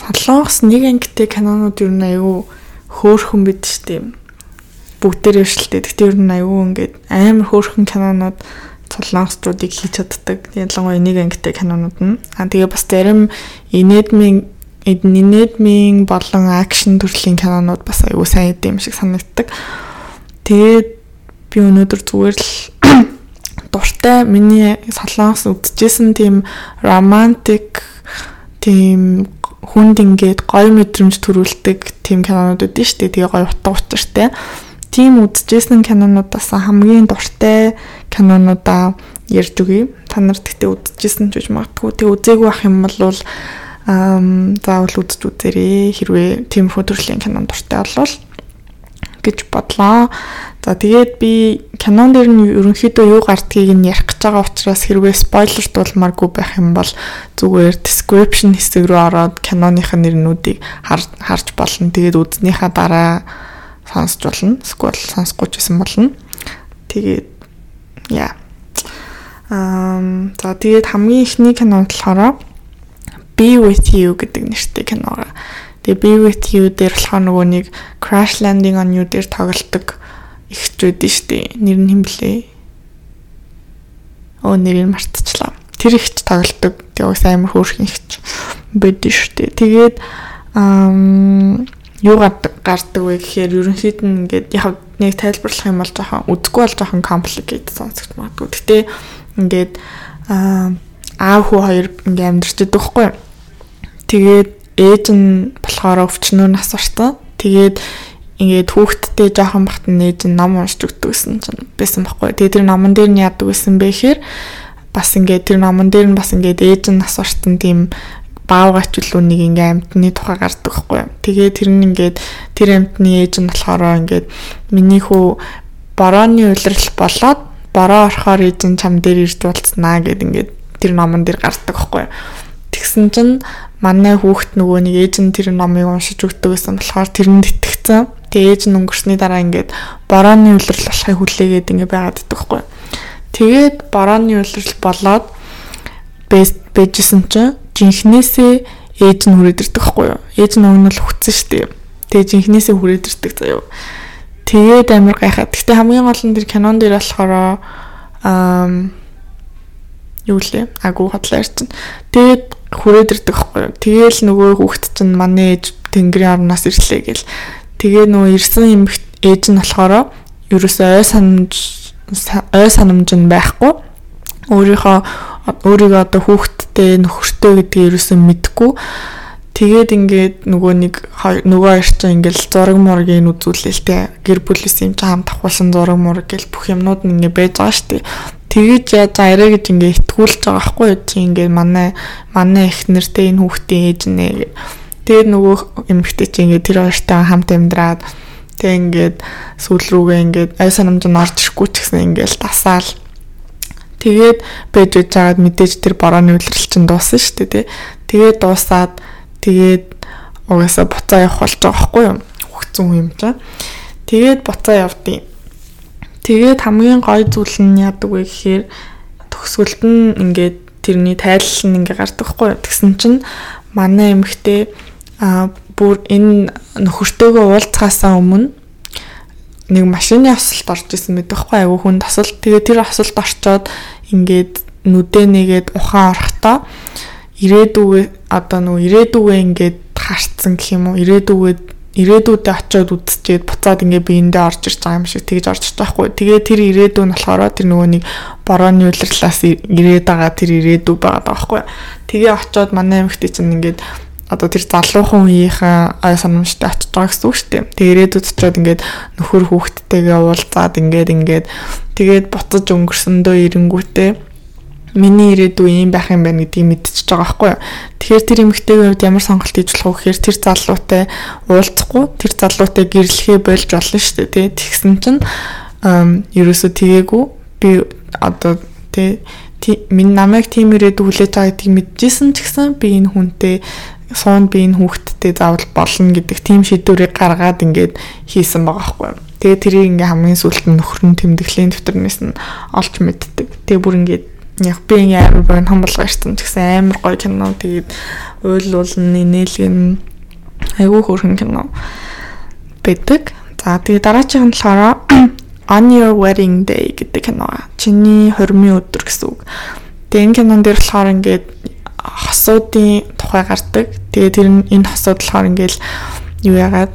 Солонгос нэг ангитай кинонууд ер нь аюу хөөхөн бид штеп бүгдээр өвшлтэй. Гэхдээ ер нь аюу ингээд амар хөөхөн кинонууд солонгосчуудыг хийж чаддаг. Ялангуяа нэг ангитай кинонууд нь. Аа тэгээ бас зарим инедмийн инедмийн болон акшн төрлийн кинонууд бас аюу сайн идэм шиг санагддаг. Тэгээд би өнөөдөр зүгээр л дуртай миний солонгос үдчихсэн тийм романтик тийм хүнд ингээд гоё мэдрэмж төрүүлдэг тийм кинонууд үүдэн штэ. Тэгээ гоё утга учиртай. Тийм үдчихсэн кинонуудаас хамгийн дуртай кинонуудаа ярьж өгье. Та нар тэгтээ үдчихсэн ч гэж магадгүй. Тэг үзээгүй ах юм бол ам заавал үзэж үзээрэй. Хэрвээ тийм хөтөрлийн кинон дуртай болвол гэж бодлоо. За тэгээд би кинон дээр нь ерөнхийдөө юу гардгийг нь ярих гэж байгаа учраас хэрвээ спойлер дуулмааргүй байх юм бол зүгээр description хэсэг рүү ороод киноных нэрнүүдийг харж болно. Тэгээд үзнийхаа дараа сонсч болно. Эсвэл сонсохгүй ч гэсэн болно. Тэгээд яа. Ам за тэгээд хамгийн ихний кино болохоор Be with you гэдэг нэртэй киногаа Тэгээ Be with you дээр болохоор нөгөө нэг Crash Landing on You дээр тоглолдог ихчүүд нь штэ. Нэр нь хэм блэ? Оо нэрийг мартчихлаа. Тэр ихч тоглолдог. Тэгээ уус амар хөөрхөн ихч бид штэ. Тэгээд ам юу гардаг вэ гэхээр ерөнхийд нь ингээд яг нэг тайлбарлах юм бол жоохон үзгүй бол жоохон complicated сонсогч магадгүй. Гэтэ ингээд аав хүү хоёр ингээд амьдарч байдаг хгүй. Тэгээд ээж нь болохоор өвчнөө нас орсон. Тэгээд ингээд хүүхдтэй жоохон бахт нь ээж нь ном уншиж өгдөг гэсэн чинь байсан байхгүй. Тэгээд тэр номон дээр нь яадаг гэсэн бэ гэхээр бас ингээд тэр номон дээр нь бас ингээд ээж нь нас орсон тийм баавгач үлүү нэг ингээм амтны тухай гардаг байхгүй. Тэгээ тэр нь ингээд тэр амтны ээж нь болохоор ингээд миний хүү борооны улирал болоод бороо орохоор нь чам дээр ирж болцснаа гэд ингээд тэр номон дээр гардаг байхгүй. Тэгсэн чинь манай хүүхд нөгөө нэг ээж нь тэр номыг уншиж өгдөг гэсэн болохоор тэрэнд итгэцэн. Тэгээ ээж нь өнгөрсний дараа ингээд борооны үлрэл болохыг хүлээгээд ингээд байгаад идэх байхгүй. Тэгээд борооны үлрэл болоод бэжсэн чинь жинхнээсээ ээж нь хүрээдэрдэг байхгүй юу? Ээж нь өгнөл хүцэн штеп. Тэгээ жинхнээсээ хүрээдэрдэг заяа. Тэгээд амар гайхаад. Гэтэ хамгийн гол нь тэр кинон дээр болохоор аа юу лээ? Агуу хотлоо ярьсан. Тэгээд хүрээд ирдэг байхгүй юу. Тэгээл нөгөө хүүхэд чинь манай ээж тэнгэрийн орноос ирлээ гэл. Тэгээ нөгөө ирсэн юм ээж нь болохоор ерөөсөө ой санамж ой санамж нь байхгүй. Өөрийнхөө өөрийгөө одоо хүүхэдтэй нөхөртэй гэдгийг ерөөсөө мэдгүй. Тэгээд ингээд нөгөө нэг нөгөө хоёр ч ингээл зураг мургийг үзүүлээл те гэр бүлээс юм чи хамт авахулсан зураг мураг гэл бүх юмнууд нь ингээд байж байгаа штеп тэгэж яаж арай гэж ингээ итгүүлж байгаа байхгүй юу? Чи ингээ манай манай их нэртэй энэ хүүхдийн ээж нэ тэгээд нөгөө эмэгтэй чи ингээ тэр хоёртой хамт амьдраад тэг ингээд сүүл рүүгээ ингээд ай санамж нь орж ирэхгүй ч гэсэн ингээл тасаал тэгээд байж байж байгаад мэдээж тэр борооны үлрэл чинь дууссан шүү дээ тэгээд дуусаад тэгээд угаасаа буцаа явах болж байгаа байхгүй юу? Хөгцөн юм чинь. Тэгээд буцаа явдیں۔ Тэгээд хамгийн гоё зүйл нь яадаг вэ гэхээр төгсгөлд нь ингээд тэрний тайлал нь ингээ гардаг хгүй. Тэгсэн чинь манай эмэгтэй а бүр энэ нөхөртөөгөө уулзахаасаа өмнө нэг машины осолд орж исэн мэт байхгүй айгу хүн тасал. Тэгээ тэр осолд орчоод ингээд нүдэ нэгээд ухаан орохдоо ирээдүгөө одоо нөгөө ирээдүгөө ингээд харцсан гэх юм уу ирээдүгөө ирээдүйдээ очиод үдчихэд буцаад ингээ биендээ орж ирж байгаа юм шиг тэгж орж ирж байгаа хгүй. Тэгээ тэр ирээдүй нь болохоор тэр нөгөө нэг борооны улирлаас ирээд байгаа тэр ирээдүй байгаа даахгүй. Тэгээ очиод манай эмэгтэй чинь ингээд одоо тэр залуухан үеийнхэн ай санамжтай очиж байгаа гэсэн үг шүү дээ. Тэгээ ирээдүйд очиод ингээд нөхөр хүүхдтэйгээ уулзаад ингээд ингээд тэгээд буцаж өнгөрсөндөө ирэнгүүтээ миний ирээдүй юм байх юм байна гэдгийг мэдчихэж байгаа байхгүй юу. Тэгэхээр тэр эмэгтэйгийн хувьд ямар сонголт хийж болох вэ гэхээр тэр залуутай уулзахгүй, тэр залуутай гэрлэхээ болж болно шүү дээ. Тэгсэн чинь ерөөсөө тгээгүү би одоо тий минь намайг тийм ирээдүй хүлээж байгаа гэдгийг мэдчихсэн ч гэсэн би энэ хүнтэй суун би энэ хүүхэдтэй заавал болно гэдэг тийм шийдвэрийг гаргаад ингээд хийсэн байгаа байхгүй юу. Тэгээ тэрийг ингээ хамгийн сүүлд нь нөхөр нь тэмдэглэлийн дэвтэрнээс нь олж мэддэг. Тэгээ бүр ингээд яг би ингээ амар богино болгоо ирсэн ч гэсэн амар гоё кино. Тэгээд уйл уулны нээлгэн айгүй хөөрхөн кино байдаг. За тэгээд дараачих нь болохоор On Your Wedding Day гэдэг кино. Чиний хормын өдөр гэсэн үг. Тэгээд энэ кинон дээр болохоор ингээд хосуудын тухай гардаг. Тэгээд тэр энэ хосууд болохоор ингээд юу яагаад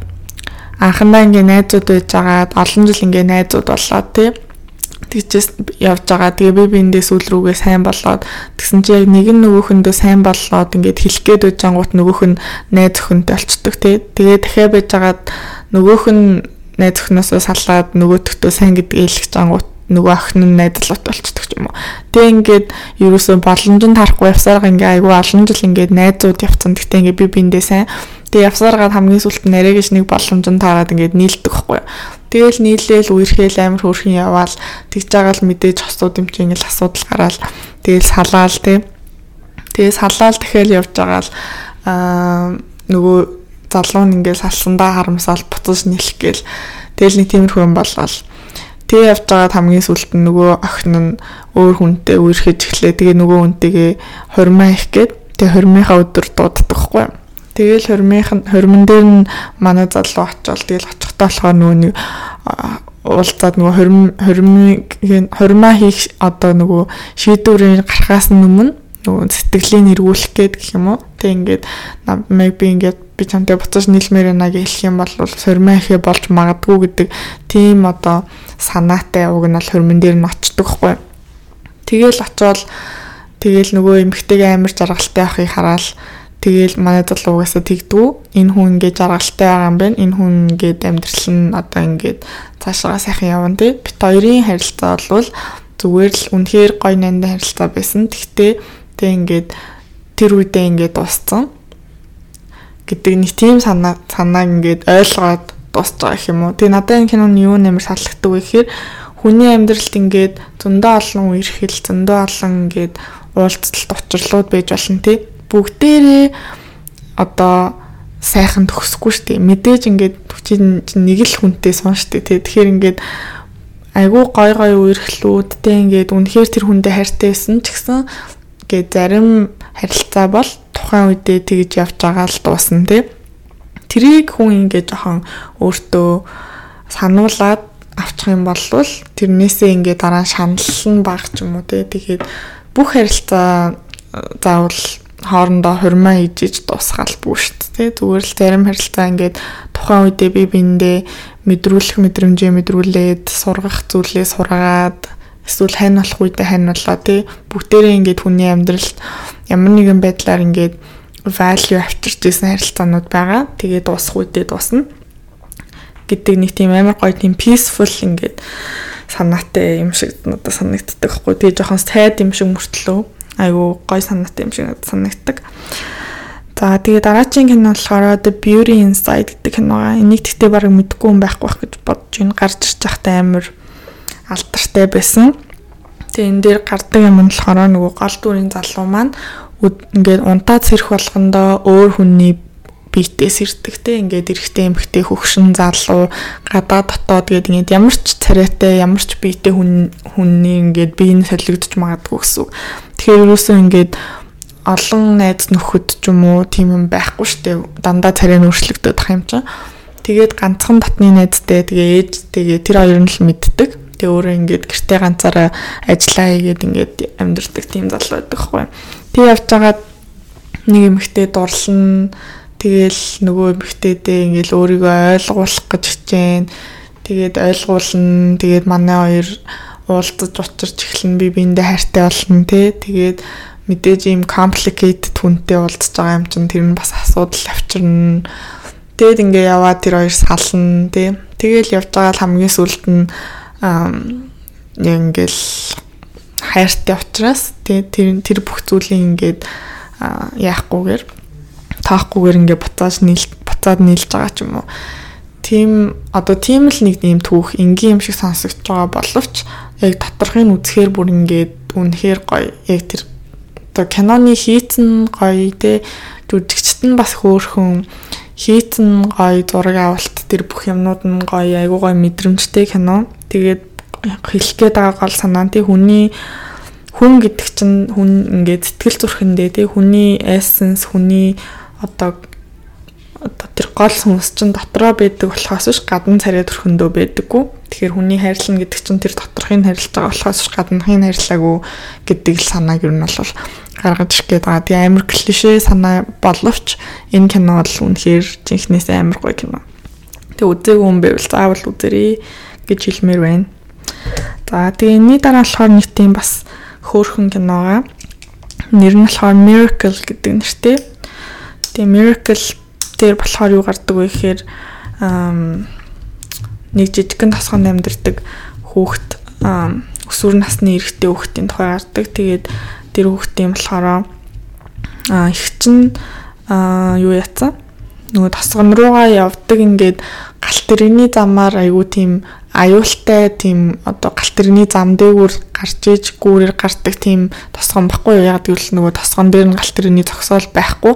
анхандаа ингээ найзууд байж байгаад олон жил ингээ найзууд боллоо тий тэгчээс явж байгаа. Тэгээ би биэндээ сүүл рүүгээ сайн болоод тэгсэн чи яг нэг нь нөгөөхөндөө сайн болоод ингээд хэлэх гээд байж ангууд нөгөөх нь найз өхөнтэй олцдог тий. Тэгээ дахиад байж байгаад нөгөөх нь найз өхнөөсөө салаад нөгөөтгтөө сайн гэдгийг хэлэх ангууд нөгөө охин нь найзлууд болцдог юм уу. Тэгээ ингээд ерөөсөө боломжнд харахгүй явсараа ингээ айгүй олон жил ингээд найзууд явцсан. Гэтэ ингээ би биэндээ сайн Тэгээ явсараад хамгийн сүлд нэрэ гэж нэг боломжнд таарад ингээд нийлдэг хгүй. Тэгэл нийлээл үерхээл амар хөөрхөн яваал тэгж байгаа л мэдээж хосууд юм чи ингээд асуудал гараал тэгэл салаал тий. Тэгээ салаал тэгэхээр явж байгаа л аа нөгөө залуу нь ингээд салсандаа харамсаал буцаж нэлэх гээл тэгэл нэг тиймэрхүү юм болвол Тэгээ явж байгаад хамгийн сүлд нь нөгөө охин нь өөр хүнтэй үерхэж эхлэе. Тэгээ нөгөө хүнтэйгээ хурмаа их гээд тэгээ хурмынхаа өдөр дууддаг хгүй хормынх нь хормон дээр нь манай залуу очивол тэгэл очихтай болохоор нөгөө нэг уулзаад нөгөө хорм хормыг хормаа хийх одоо нөгөө шийдвэрийн гарахаас өмнө нөгөө сэтгэлийн эргүүлэх гээд гэх юм уу. Тэг ингээд намайг би ингээд би чамтай буцаж нийлмээр байна гэж хэлэх юм бол хормоо ихэ болж магадгүй гэдэг тийм одоо санаатай уг нь бол хормон дээр нь очдөг хгүй. Тэгэл очиод тэгэл нөгөө эмгтэйгээ амар жаргалтай байхыг хараад Тэгээл манай залуу угаасаа тэгдүү. Энэ хүн ингээд жаргалтай байгаа юм байна. Энэ хүн ингээд амьдрал нь одоо ингээд цаашаа сайхан явна тий. Бит хоёрын харилцаа бол зүгээр л үнэхээр гоё нандин харилцаа байсан. Тэгтээ тэг ингээд тэр үедээ ингээд дууссан гэдэг нэг тийм санаа санааг ингээд ойлгоод дуусч байгаа юм уу. Тэгээ надад энэ киноны юу нэмэр салхдаг вэ гэхээр хүний амьдралд ингээд зөндөө олон үерхэл зөндөө олон ингээд уулзалт учрлууд байж болно тий бүгдээрээ одоо сайхан төгсөхгүй шүү дээ. Мэдээж ингээд чинь нэг л хүнтэй шүү дээ. Тэгэхээр ингээд айгүй гой гой үерхлүүдтэй ингээд үнэхээр тэр хүндээ хайртай байсан ч гэсэн ингээд зарим харилцаа бол тухайн үедээ тэгж явж байгаа л дуусна тий. Тэрийг хүн ингээд жоохон өөртөө сануулад авчих юм бол тэрнээсээ ингээд дараа шаналлан баг ч юм уу тий. Тэгээд бүх харилцаа заавал хоорондоо хурмаа хийж дуусгаал бүү шүү дээ. Зүгээр л зарим харилцаа ингээд тухайн үедээ би биндээ мэдрүүлэх мэдрэмжээ мэдрүүлээд сургах зүйлээ сургаад эсвэл хань болох үедээ хань болоо тий. Бүгдээрээ ингээд хүний амьдралд ямар нэгэн байдлаар ингээд value авчирч ирсэн харилцаанууд байгаа. Тэгээ дуусах үедээ дуусна гэдэг нэг тийм амар гоё тийм peaceful ингээд санаатай юм шиг надад санагддаг хгүй. Тэгээ жоохон сайд юм шиг мөртлөө айгу гой санаатай юм шиг санагддаг. За тэгээ дараагийн кино болохоор The Beauty Inside гэдэг киногаа энийг тэгтээ барыг мэдгүй юм байхгүй байх гэж бодож байна. Гарч ирж байхдаа амар алдартай байсан. Тэгээ энэ дээр гардаг юм нь болохоор нөгөө гол дүрийн залуу маань ингээд унтаад сэрэх болгондоо өөр хүний биетээс ирдэг те ингээд эрэхтэй эмхтэй хөгшин залуу гадаа дотоод гээд ингээд ямар ч царайтай ямар ч биетэй хүн хүний ингээд бие нь солигдож магадгүй гэсэн. Тэгэхээр юусэн ингээд олон найз нөхөд ч юм уу тийм юм байхгүй штэ дандаа царай нь өөрчлөгдөж тах юм чинь. Тэгээд ганцхан татны найзтай тэгээ ээжтэйгээ тэр хоёр нь л мэддэг. Тэгээ өөрөө ингээд гэртээ ганцаараа ажиллаа хийгээд ингээд амьдэрдэг тийм залуу байдаг хгүй. Тэг явж байгаад нэг эмэгтэй дурлал Тэгэл нөгөө эмэгтэйдээ ингээл өөрийгөө ойлгуулах гэж хичээн. Тэгээд ойлгуулна. Тэгээд манай хоёр уулзаж учирч эхлэн би биэндээ хайртай болно те. Тэгээд мэдээж ийм complicated хүнтэй уулзж байгаа юм чинь тэр нь бас асуудал авчирна. Тэгэд ингээ яваад тэр хоёр сална те. Тэгэл явж байгаа л хамгийн сүлд нь яг ингээл хайртай учраас те тэр тэр бүх зүйлийг ингээд яахгүйгээр таахгүйгээр ингээ буцааж нийл буцаад нийлж байгаа ч юм уу. Тийм одоо тийм л нэг юм түүх энгийн юм шиг сонсогдож байгаа боловч яг доторхыг үзэхээр бүр ингээд үнэхээр гоё. Яг тэр одоо киноны хийцэн гоё те жүжигчт нь бас хөөрхөн хийцэн гоё зураг авалт тэр бүх юмнууд нь гоё айгуу гоё мэдрэмжтэй кино. Тэгээд хэлэх гээд байгаа гол санаа нь тий хүний хүн гэдэг чинь хүн ингээд сэтгэл зүрхэндээ тий хүний эссенс хүний одоо одоо тэр гол сүнс чинь дотроо байдаг болохоос биш гадна царай төрхөндөө байдаггүй. Тэгэхээр хүний хайрлна гэдэг чинь тэр доторхыг хайрлаж байгаа болохоос биш гаднахыг хайрлаагүй гэдэг л санааг юу нь бол гаргаж ирэх гээд байгаа. Тэгээ амар клишэ санаа боловч энэ кино бол үнэхээр жинхнээс амар гоё кино. Тэг үзээгүй юм байвал заавал үзээрэй гэж хэлмээр байна. За тэгээ энэний дараа болохоор нэг тийм бас хөөхөн киногаа нэр нь болохоор Miracle гэдэг нэртэй. Тэгээ Miracle дээр болохоор юу гардаг вэ гэхээр нэг жижигхэн тосгонд амьдардаг хүүхэд өсвөр насны эрэгтэй хүүхдийн тухай гардаг. Тэгээд тэр хүүхдийн болохоор их чинь юу яцсан? Нөгөө тосгон руугаа явдаг ингээд галт тэрэгний замаар айгүй тийм аюултай тийм одоо галт тэрэгний зам дээгүүр гарч иж гүүрээр гардаг тийм тосгон баггүй? Яг гэвэл нөгөө тосгон дээр нь галт тэрэгний зогсоол байхгүй.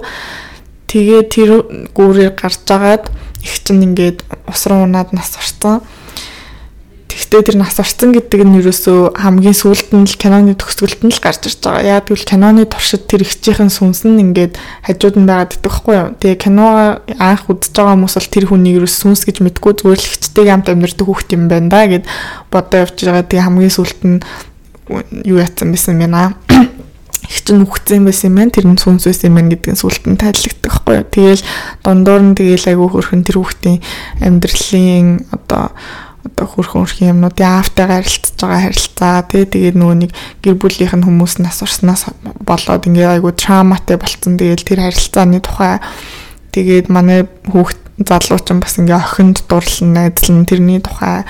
Тэгээ тэр гүүрээр гарч агаад их чинь ингээд ус руу унаад нас орсон. Тэгтээ тэр нас орсон гэдэг нь ерөөсөө хамгийн сүүлд нь л киноны төгсгөлд нь л гарч ирж байгаа. Яг тэгвэл киноны туршид тэр ихчийнхэн сүнс нь ингээд хажууд нь байгаад идэх байхгүй юу. Тэгээ кино анх үзэж байгаа хүмүүс бол тэр хүнийг ерөөс сүнс гэж мэдгүй зүгээр л ихчтэйг хамт амьдэрдэг хүүхд юм байна да гэд бодоо явж байгаа. Тэгээ хамгийн сүүлд нь юу яатсан байсан юм байна их чинь үхсэн байсан юм байна. Тэр нь сүнс байсан юм байна гэдгийг сүлтэн тайлбарладаг байхгүй юу. Тэгээл дундуур нь тэгээл айгүй хөрхөн тэр хүүхдийн амьдралын одоо одоо хөрхөн хөрхөн юмнуудын аавтайгаар харилцаж байгаа харилцаа. Тий тэгээд нөгөө нэг гэр бүлийнх нь хүмүүс нас орсноос болоод ингээ айгүй трауматай болцсон. Тэгээд тэр харилцааны тухай. Тэгээд манай хүүхд залуучин бас ингээ охинд дурлан найзлан тэрний тухай.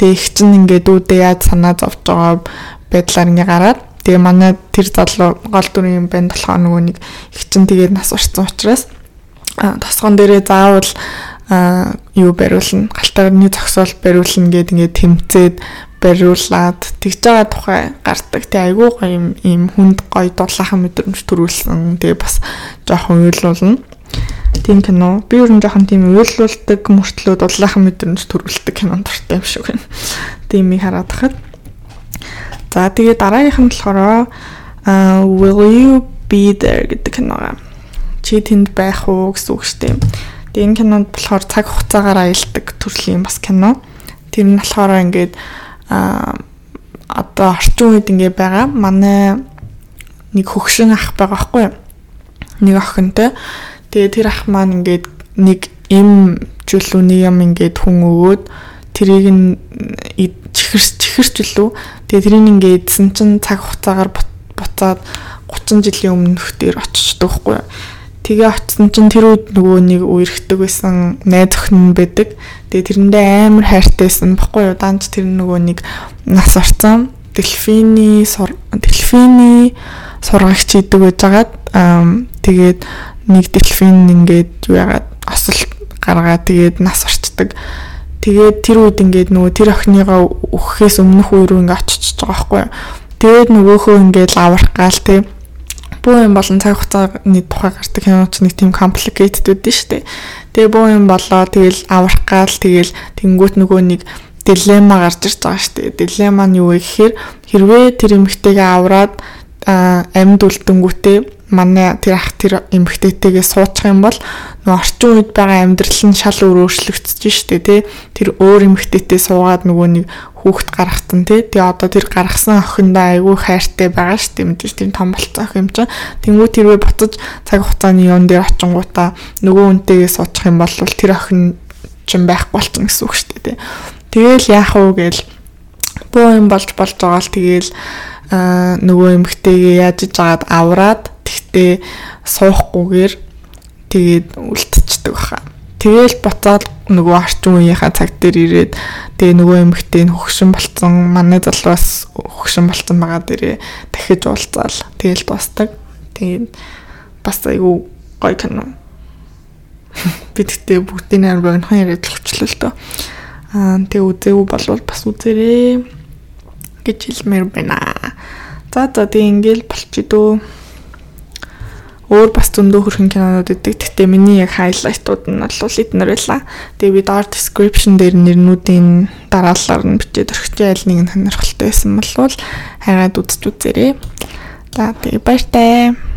Тэг их чинь ингээ дүүдээ яаж санаа зовж байгаа байдлаар ингээ гараад Тэгээ манай тэр залуу гол дүрийн юм байна. Болохоор нөгөө нэг их чин тэгээд нас урцсан учраас тосгон дээрээ заавал юу бариулна галтарны зогсоол бариулна гэд ингээд тэмцээд бариулаад тэгж байгаа тухай гардаг. Тэг айгүй гоё юм ийм хүнд гоё дулаахан мэдрэмж төрүүлсэн. Тэгээ бас жоохон уйлуулна. Тийм кино. Би ер нь жоохон тийм уйлуулдаг мөртлөө дулаахан мэдрэмж төрүүлдэг кинон дуртай юм шиг байна. Тиймийг хараад хахад За тэгээ дараагийнх нь болохоор will you be there гэдэг киногаа. Чи тэнд байх уу гэсэн үг шүү дээ. Тэгээ энэ кинонд болохоор цаг хугацаагаар аялдаг төрлийн бас кино. Тэр нь болохоор ингээд а одоо орчин үед ингээ байгаа. Манай нэг хөгшин ах байгаа байхгүй юу? Нэг охинтой. Тэгээ тэр ах маань ингээд нэг им чөлөөний юм ингээд хүн өгөөд тэрийг нь чихэрч чихэрч лүү. Тэгээ тэрийг ингээ эдсэн чинь цаг хугацаагаар буцаад 30 жилийн өмнөх дээр очичдаг байхгүй юу. Тэгээ очсон чинь тэр үед нөгөө нэг үерхдэг байсан найз охин байдаг. Тэгээ тэрэндээ амар хайртайсэн баггүй юу. Данч тэр нөгөө нэг нас орсон. Дельфины дельфины сургагч идэг байжгаад тэгээд нэг дельфин ингээд юу яагаад осол гаргаад тэгээд нас орчдөг. Тэгээд тэр үед ингээд нөгөө тэр охиныгоо өгөхөөс өмнөх үе рүү ингээд очиж байгаа байхгүй юу. Тэгээд нөгөөхөө ингээд аврах гал тий. Буу юм болон цаг хугацааны тухай гардаг киноч нэг тийм complicated үүдэн штэ. Тэгээ буу юм болоо тэгэл аврах гал тэгэл тэнгуут нөгөө нэг дилемма гарч ирж байгаа штэ. Дилемма нь юу вэ гэхээр хэрвээ тэр эмэгтэйгээ авраад амьд үлдэнгүүтээ манай тэр ах тэр эмгтээтэйгээ суучих юм бол нөгөө орчин үед байгаа амьдрал нь шал өөр өөрчлөгдөж штэ тий. Тэр өөр эмгтээтэй суугаад нөгөө нэг хүүхэд гаргацсан тий. Тэгээ одоо тэр гаргасан охиндоо айгүй хайртай байгаа штэ мэдээж тийм том болцсон охин юм чинь. Тэнгуү тэрвээ буцаж цаг хугацааны юун дээр очингуудаа нөгөө үнтэйгээ суучих юм бол тэр охин чинь байхгүй болчихно гэсэн үг штэ тий. Тэгэл яах вэ гээл боо юм болж болж байгаа л тэгэл нөгөө эмгтэйгээ яаж иж агаад авраад Тэгтээ суухгүйгээр тэгээд үлдчихдэг баха. Тэгээл буцаад нөгөө орчин үеийнхаа цаг дээр ирээд тэгээ нөгөө эмэгтэй нь хөгшин болцсон манай залуус хөгшин болцсон байгаа дээрээ дахиж уулзаал тэгээл дуустдаг. Тэгээд бас айгүй гоё кино. Би тэгтээ бүгдийн амар богинохон яриад болчихлоо л доо. Аа тэгээ үзээгүй болвол бас үзээрэй гэж хэлмээр байна. За за тэгээ ингээл болчих дөө. Өөр бас зөндөө хөрхэн кинонууд өгдөг. Гэхдээ миний яг хайлайтууд нь бол эднэр байлаа. Тэгээ би доор description дээр нэрнүүдийн дараалалаар нь бичээд өргөчөө аль нэг нь сонирхолтой байсан болвол хайгаад үзэж үзээрэй. За тэгээ баяртай.